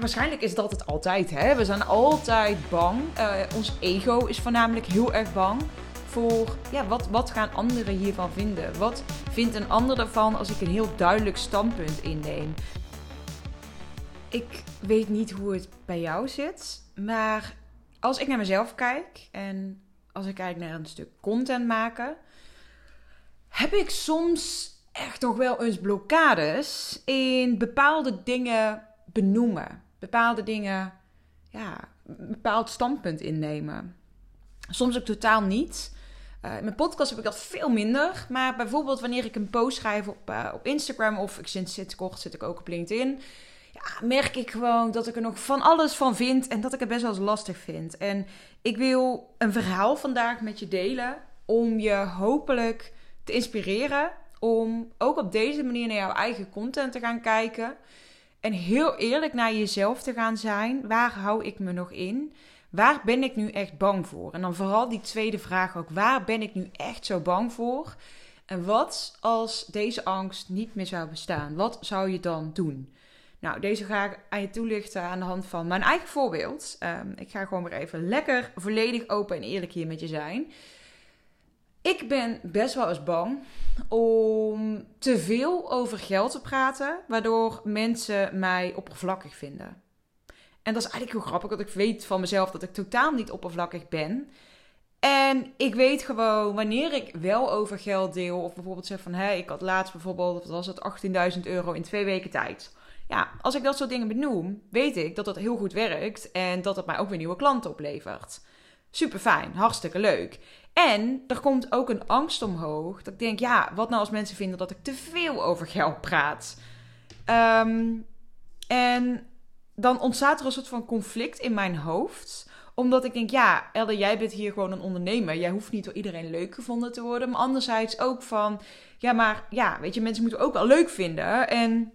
waarschijnlijk is dat het altijd. Hè? We zijn altijd bang. Uh, ons ego is voornamelijk heel erg bang voor ja, wat, wat gaan anderen hiervan vinden? Wat vindt een ander ervan als ik een heel duidelijk standpunt inneem? Ik weet niet hoe het bij jou zit, maar als ik naar mezelf kijk en als ik kijk naar een stuk content maken, heb ik soms echt nog wel eens blokkades in bepaalde dingen benoemen. Bepaalde dingen, ja, een bepaald standpunt innemen. Soms ook totaal niet. Uh, in mijn podcast heb ik dat veel minder. Maar bijvoorbeeld wanneer ik een post schrijf op, uh, op Instagram of ik sinds zit kort zit ik ook op LinkedIn. Ja, merk ik gewoon dat ik er nog van alles van vind en dat ik het best wel eens lastig vind. En ik wil een verhaal vandaag met je delen om je hopelijk te inspireren om ook op deze manier naar jouw eigen content te gaan kijken. En heel eerlijk naar jezelf te gaan zijn. Waar hou ik me nog in? Waar ben ik nu echt bang voor? En dan vooral die tweede vraag ook. Waar ben ik nu echt zo bang voor? En wat als deze angst niet meer zou bestaan? Wat zou je dan doen? Nou, deze ga ik aan je toelichten aan de hand van mijn eigen voorbeeld. Um, ik ga gewoon weer even lekker volledig open en eerlijk hier met je zijn. Ik ben best wel eens bang om te veel over geld te praten, waardoor mensen mij oppervlakkig vinden. En dat is eigenlijk heel grappig, want ik weet van mezelf dat ik totaal niet oppervlakkig ben. En ik weet gewoon wanneer ik wel over geld deel, of bijvoorbeeld zeg van hé, hey, ik had laatst bijvoorbeeld, wat was het, 18.000 euro in twee weken tijd. Ja, als ik dat soort dingen benoem, weet ik dat dat heel goed werkt en dat het mij ook weer nieuwe klanten oplevert. Super fijn, hartstikke leuk. En er komt ook een angst omhoog. Dat ik denk, ja, wat nou als mensen vinden dat ik te veel over geld praat? Ehm, en dan ontstaat er een soort van conflict in mijn hoofd omdat ik denk, ja, Elder, jij bent hier gewoon een ondernemer. Jij hoeft niet door iedereen leuk gevonden te worden. Maar anderzijds ook van, ja, maar ja, weet je, mensen moeten ook wel leuk vinden. En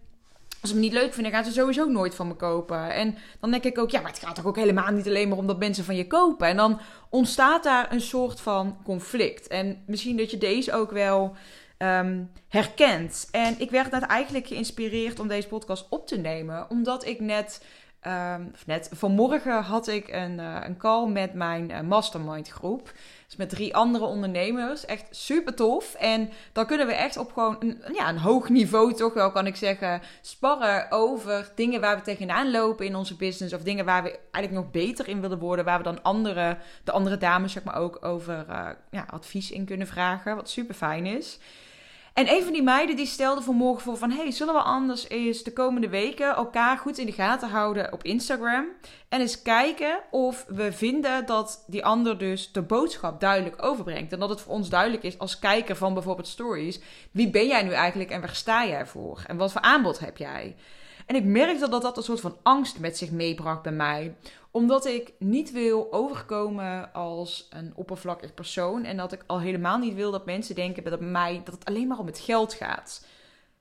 als ze me niet leuk vinden, gaan ze sowieso nooit van me kopen. En dan denk ik ook, ja, maar het gaat toch ook helemaal niet alleen maar om dat mensen van je kopen. En dan ontstaat daar een soort van conflict. En misschien dat je deze ook wel um, herkent. En ik werd net eigenlijk geïnspireerd om deze podcast op te nemen, omdat ik net Um, net vanmorgen had ik een, uh, een call met mijn uh, mastermind groep. Dus met drie andere ondernemers. Echt super tof. En dan kunnen we echt op gewoon een, ja, een hoog niveau, toch wel kan ik zeggen, sparren over dingen waar we tegenaan lopen in onze business. Of dingen waar we eigenlijk nog beter in willen worden. Waar we dan andere, de andere dames zeg maar ook over uh, ja, advies in kunnen vragen. Wat super fijn is. En een van die meiden die stelde vanmorgen voor van... hey, zullen we anders eens de komende weken elkaar goed in de gaten houden op Instagram? En eens kijken of we vinden dat die ander dus de boodschap duidelijk overbrengt. En dat het voor ons duidelijk is als kijker van bijvoorbeeld stories... wie ben jij nu eigenlijk en waar sta jij voor? En wat voor aanbod heb jij? En ik merkte dat dat een soort van angst met zich meebracht bij mij. Omdat ik niet wil overkomen als een oppervlakkig persoon. En dat ik al helemaal niet wil dat mensen denken dat, mij, dat het alleen maar om het geld gaat.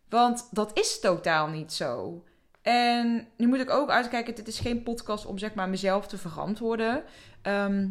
Want dat is totaal niet zo. En nu moet ik ook uitkijken, dit is geen podcast om zeg maar mezelf te verantwoorden. Ehm,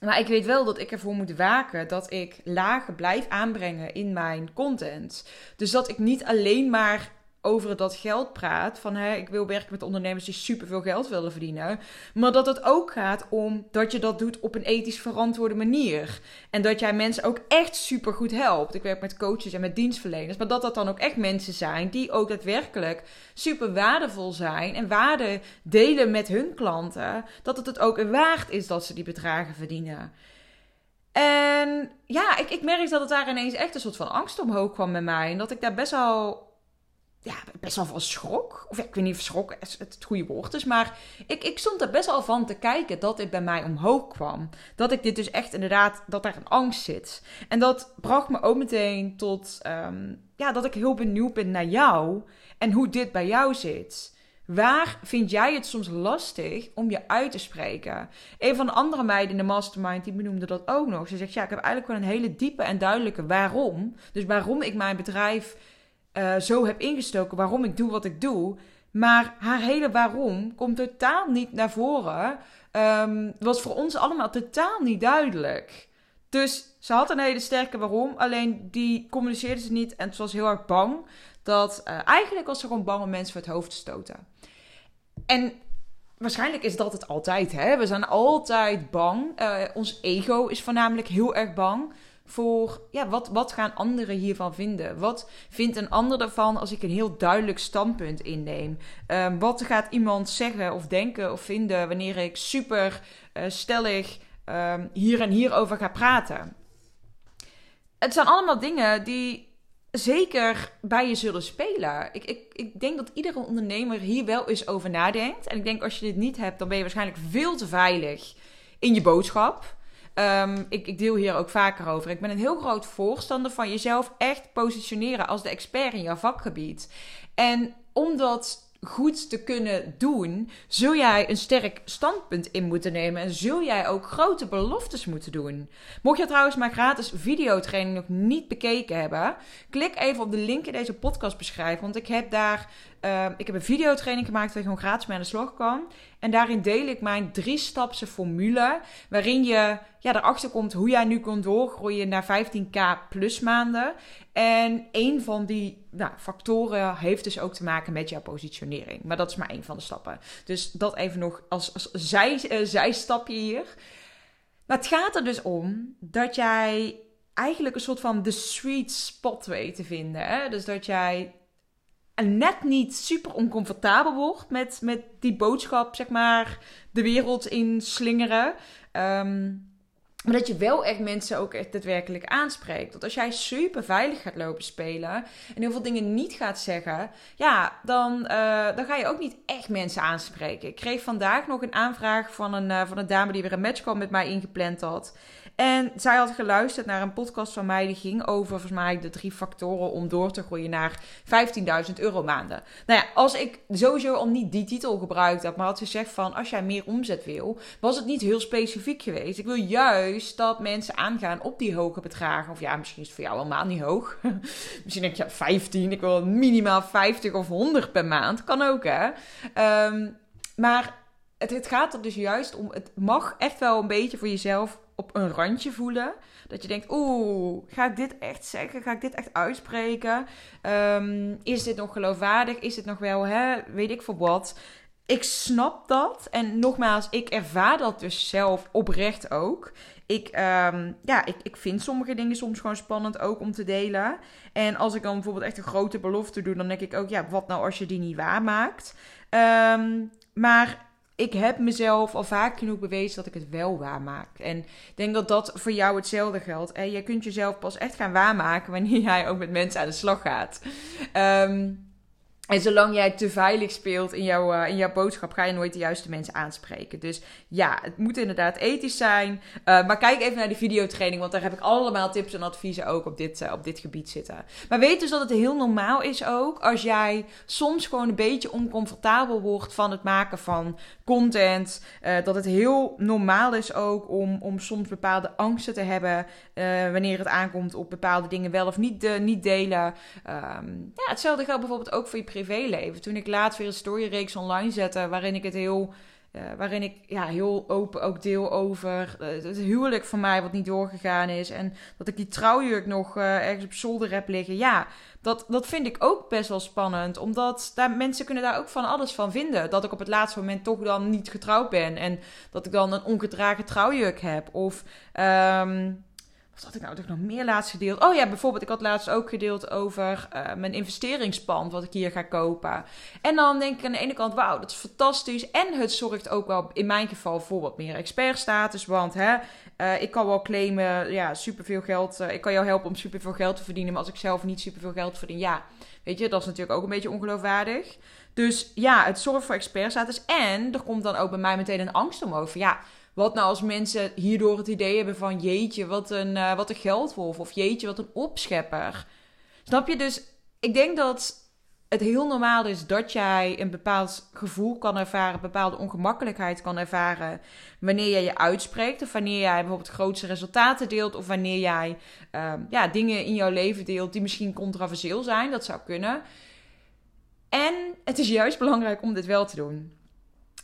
maar ik weet wel dat ik ervoor moet waken dat ik lagen blijf aanbrengen in mijn content. Dus dat ik niet alleen maar over dat geld praat. Van hè, ik wil werken met ondernemers die superveel geld willen verdienen. Maar dat het ook gaat om dat je dat doet op een ethisch verantwoorde manier. En dat jij mensen ook echt super goed helpt. Ik werk met coaches en met dienstverleners. Maar dat dat dan ook echt mensen zijn die ook daadwerkelijk super waardevol zijn. En waarde delen met hun klanten. Dat het het ook waard is dat ze die bedragen verdienen. En ja, ik, ik merk dat het daar ineens echt een soort van angst omhoog kwam bij mij. En dat ik daar best wel ja, best wel van schrok. Of ik weet niet of schrok het, het goede woord is. Maar ik, ik stond er best wel van te kijken dat dit bij mij omhoog kwam. Dat ik dit dus echt inderdaad, dat daar een angst zit. En dat bracht me ook meteen tot, um, ja, dat ik heel benieuwd ben naar jou. En hoe dit bij jou zit. Waar vind jij het soms lastig om je uit te spreken? Een van de andere meiden in de mastermind die benoemde dat ook nog. Ze zegt: Ja, ik heb eigenlijk wel een hele diepe en duidelijke waarom. Dus waarom ik mijn bedrijf uh, zo heb ingestoken waarom ik doe wat ik doe. Maar haar hele waarom komt totaal niet naar voren. Um, was voor ons allemaal totaal niet duidelijk. Dus ze had een hele sterke waarom, alleen die communiceerde ze niet en ze was heel erg bang. Dat uh, eigenlijk was ze gewoon bang om mensen voor het hoofd te stoten. en waarschijnlijk is dat het altijd. Hè? We zijn altijd bang. Uh, ons ego is voornamelijk heel erg bang voor ja, wat, wat gaan anderen hiervan vinden? Wat vindt een ander ervan als ik een heel duidelijk standpunt inneem? Um, wat gaat iemand zeggen of denken of vinden wanneer ik super uh, stellig um, hier en hier over ga praten? Het zijn allemaal dingen die zeker bij je zullen spelen. Ik, ik, ik denk dat iedere ondernemer hier wel eens over nadenkt. En ik denk als je dit niet hebt, dan ben je waarschijnlijk veel te veilig in je boodschap. Um, ik, ik, deel hier ook vaker over. Ik ben een heel groot voorstander van jezelf echt positioneren als de expert in jouw vakgebied. En omdat goed te kunnen doen, zul jij een sterk standpunt in moeten nemen en zul jij ook grote beloftes moeten doen. Mocht je trouwens mijn gratis videotraining nog niet bekeken hebben, klik even op de link in deze podcastbeschrijving, want ik heb daar uh, ik heb een videotraining gemaakt waar je gewoon gratis mee aan de slag kan. En daarin deel ik mijn drie-stapse formule. Waarin je ja, erachter komt hoe jij nu kunt doorgroeien naar 15k plus maanden. En een van die nou, factoren heeft dus ook te maken met jouw positionering. Maar dat is maar één van de stappen. Dus dat even nog als, zij, uh, zijstapje hier. Maar het gaat er dus om dat jij eigenlijk een soort van de sweet spot weet te vinden. Hè? Dus dat jij net niet super oncomfortabel wordt met, met die boodschap, zeg maar, de wereld in slingeren. Ehm, maar dat je wel echt mensen ook echt daadwerkelijk aanspreekt. Want als jij super veilig gaat lopen spelen en heel veel dingen niet gaat zeggen, ja, dan, uh, dan ga je ook niet echt mensen aanspreken. Ik kreeg vandaag nog een aanvraag van een, uh, van een dame die weer een matchcall met mij ingepland had. En zij had geluisterd naar een podcast van mij die ging over volgens mij de drie factoren om door te groeien naar 15.000 euro maanden. Nou ja, als ik sowieso al niet die titel gebruikt had, maar had ze gezegd van als jij meer omzet wil, was het niet heel specifiek geweest. Ik wil juist dat mensen aangaan op die hoge bedragen. Of ja, misschien is het voor jou helemaal niet hoog. misschien denk je ja, 15, ik wil minimaal 50 of 100 per maand. Kan ook hè. Um, maar het, het gaat er dus juist om, het mag echt wel een beetje voor jezelf op een randje voelen. Dat je denkt, oeh, ga ik dit echt zeggen? Ga ik dit echt uitspreken? Um, is dit nog geloofwaardig? Is dit nog wel, hè, weet ik voor wat? Ik snap dat. En nogmaals, ik ervaar dat dus zelf oprecht ook. Ik, um, ja, ik, ik vind sommige dingen soms gewoon spannend ook om te delen. En als ik dan bijvoorbeeld echt een grote belofte doe, dan denk ik ook, ja, wat nou als je die niet waarmaakt? Um, maar ik heb mezelf al vaak genoeg bewezen dat ik het wel waarmaak. En ik denk dat dat voor jou hetzelfde geldt. En je kunt jezelf pas echt gaan waarmaken wanneer jij ook met mensen aan de slag gaat. Um, en zolang jij te veilig speelt in jouw, uh, in jouw boodschap, ga je nooit de juiste mensen aanspreken. Dus ja, het moet inderdaad ethisch zijn. Uh, maar kijk even naar de videotraining, want daar heb ik allemaal tips en adviezen ook op dit, uh, op dit gebied zitten. Maar weet dus dat het heel normaal is ook als jij soms gewoon een beetje oncomfortabel wordt van het maken van content. dat het heel normaal is ook om, om soms bepaalde angsten te hebben wanneer het aankomt op bepaalde dingen wel of niet, niet delen. Um, ja, hetzelfde geldt bijvoorbeeld ook voor je privéleven. Toen ik laatst weer een storyreeks online zette waarin ik het heel, uh, waarin ik ja, heel open ook deel over uh, het huwelijk van mij wat niet doorgegaan is en dat ik die trouwjurk nog uh, ergens op zolder heb liggen. Ja, dat, dat vind ik ook best wel spannend, omdat daar, mensen kunnen daar ook van alles van vinden. Dat ik op het laatste moment toch dan niet getrouwd ben en dat ik dan een ongedragen trouwjurk heb of um, wat had ik nou toch nog meer laatst gedeeld? Oh ja, bijvoorbeeld, ik had laatst ook gedeeld over uh, mijn investeringspand, wat ik hier ga kopen. En dan denk ik aan de ene kant, wauw, dat is fantastisch. En het zorgt ook wel, in mijn geval, voor wat meer expertstatus. Want hè, uh, ik kan wel claimen, ja, superveel geld. Uh, ik kan jou helpen om superveel geld te verdienen. Maar als ik zelf niet superveel geld verdien, ja, weet je, dat is natuurlijk ook een beetje ongeloofwaardig. Dus ja, het zorgt voor expertstatus. En er komt dan ook bij mij meteen een angst omhoog. Ja, wat nou als mensen hierdoor het idee hebben van jeetje, wat een, uh, wat een geldwolf. Of jeetje, wat een opschepper. Snap je? Dus ik denk dat het heel normaal is dat jij een bepaald gevoel kan ervaren, bepaalde ongemakkelijkheid kan ervaren wanneer jij je uitspreekt. Of wanneer jij bijvoorbeeld grootste resultaten deelt. Of wanneer jij um, ja, dingen in jouw leven deelt die misschien controversieel zijn. Dat zou kunnen. En het is juist belangrijk om dit wel te doen.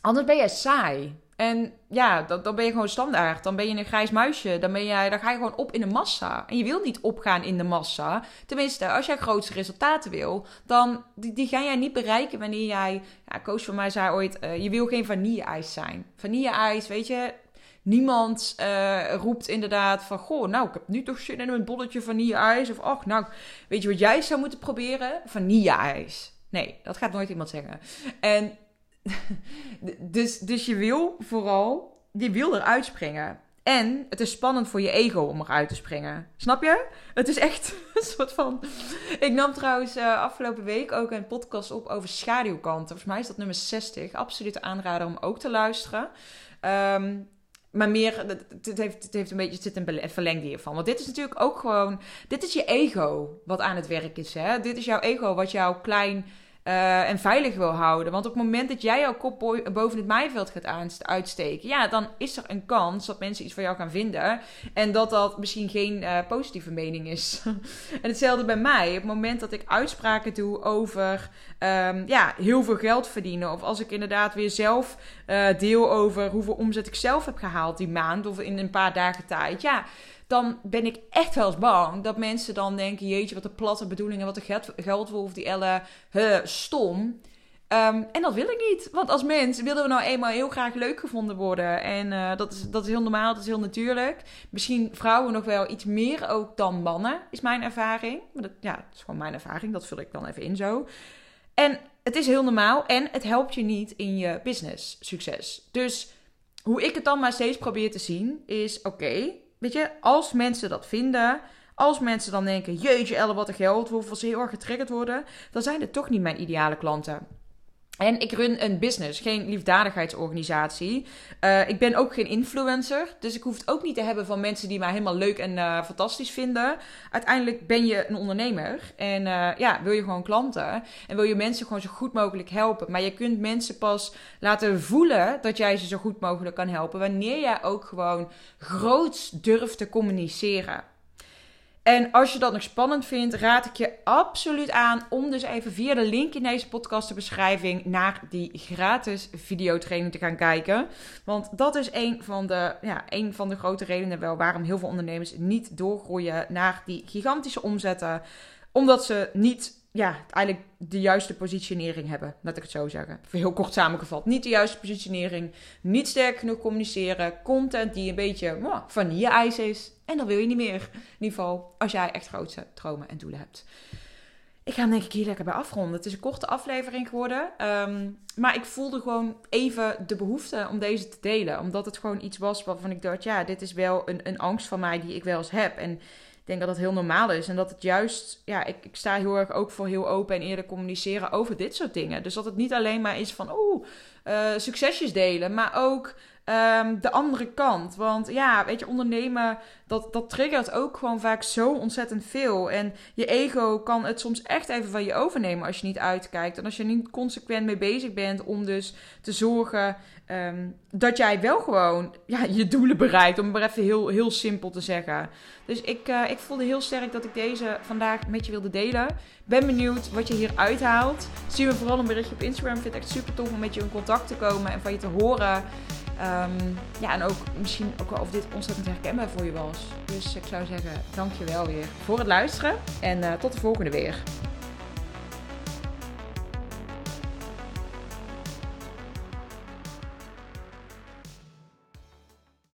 Anders ben jij saai. En ja, dan, dan ben je gewoon standaard. Dan ben je een grijs muisje. Dan, ben jij, dan ga je gewoon op in de massa. En je wil niet opgaan in de massa. Tenminste, als jij grootste resultaten wil, dan die, die ga jij niet bereiken wanneer jij... Ja, coach van mij zei ooit, uh, je wil geen vanille-ijs zijn. Vanille-ijs, weet je, niemand uh, roept inderdaad van... Goh, nou, ik heb nu toch zin in een bolletje vanille-ijs. Of, ach, nou, weet je wat jij zou moeten proberen? Vanille-ijs. Nee, dat gaat nooit iemand zeggen. En dus, dus je wil vooral, je wil eruit springen. En het is spannend voor je ego om eruit te springen. Snap je? Het is echt een soort van. Ik nam trouwens uh, afgelopen week ook een podcast op over schaduwkanten. Volgens mij is dat nummer 60. Absoluut aanrader om ook te luisteren. Um, maar meer, het heeft, het heeft een beetje, zit een verlengde hiervan. Want dit is natuurlijk ook gewoon, dit is je ego wat aan het werk is. Hè? Dit is jouw ego wat jou klein uh, en veilig wil houden. Want op het moment dat jij jouw kop boven het maaiveld gaat uitsteken, ja, dan is er een kans dat mensen iets van jou gaan vinden. En dat dat misschien geen uh, positieve mening is. en hetzelfde bij mij. Op het moment dat ik uitspraken doe over um, ja, heel veel geld verdienen. Of als ik inderdaad weer zelf uh, deel over hoeveel omzet ik zelf heb gehaald die maand. Of in een paar dagen tijd. Ja dan ben ik echt wel eens bang dat mensen dan denken: jeetje, wat een platte bedoelingen, wat een geldwolf, die Elle, huh, stom. Ehm, en dat wil ik niet. Want als mens willen we nou eenmaal heel graag leuk gevonden worden. En uh, dat, is, dat is heel normaal, dat is heel natuurlijk. Misschien vrouwen nog wel iets meer ook dan mannen, is mijn ervaring. Maar dat, ja, dat is gewoon mijn ervaring, dat vul ik dan even in zo. En het is heel normaal en het helpt je niet in je business succes. Dus hoe ik het dan maar steeds probeer te zien is: oké, weet je, als mensen dat vinden, als mensen dan denken, jeetje Elle, wat een geld, hoeveel ze heel erg getriggerd worden, dan zijn het toch niet mijn ideale klanten. En ik run een business, geen liefdadigheidsorganisatie. Uh, ik ben ook geen influencer. Dus ik hoef het ook niet te hebben van mensen die mij helemaal leuk en uh, fantastisch vinden. Uiteindelijk ben je een ondernemer. En uh, ja, wil je gewoon klanten. En wil je mensen gewoon zo goed mogelijk helpen. Maar je kunt mensen pas laten voelen dat jij ze zo goed mogelijk kan helpen. Wanneer jij ook gewoon groots durft te communiceren. En als je dat nog spannend vindt, raad ik je absoluut aan om dus even via de link in deze podcastbeschrijving naar die gratis videotraining te gaan kijken. Want dat is een van de, ja, een van de grote redenen wel waarom heel veel ondernemers niet doorgroeien naar die gigantische omzetten. Omdat ze niet ja, eigenlijk de juiste positionering hebben. Laat ik het zo zeggen. Heel kort samengevat. Niet de juiste positionering. Niet sterk genoeg communiceren. Content die een beetje oh, vanille-ijs is. En dan wil je niet meer. In ieder geval als jij echt grote dromen en doelen hebt. Ik ga hem denk ik hier lekker bij afronden. Het is een korte aflevering geworden. Um, maar ik voelde gewoon even de behoefte om deze te delen. Omdat het gewoon iets was waarvan ik dacht... Ja, dit is wel een, een angst van mij die ik wel eens heb. En denk dat dat heel normaal is. En dat het juist, ja, ik, ik sta heel erg ook voor heel open en eerlijk communiceren over dit soort dingen. Dus dat het niet alleen maar is van, oeh, uh, succesjes delen, maar ook um, de andere kant. Want ja, weet je, ondernemen, dat, dat triggert ook gewoon vaak zo ontzettend veel. En je ego kan het soms echt even van je overnemen als je niet uitkijkt. En als je niet consequent mee bezig bent om dus te zorgen um, dat jij wel gewoon ja, je doelen bereikt. Om het maar even heel, heel simpel te zeggen. Dus ik, uh, ik voelde heel sterk dat ik deze vandaag met je wilde delen. Ben benieuwd wat je hier uithaalt. Stuur me vooral een berichtje op Instagram. Ik vind het echt super tof om met je in contact te komen en van je te horen. Um, ja, en ook misschien ook wel of dit ontzettend herkenbaar voor je was. Dus ik zou zeggen, dank je wel weer voor het luisteren. En uh, tot de volgende weer.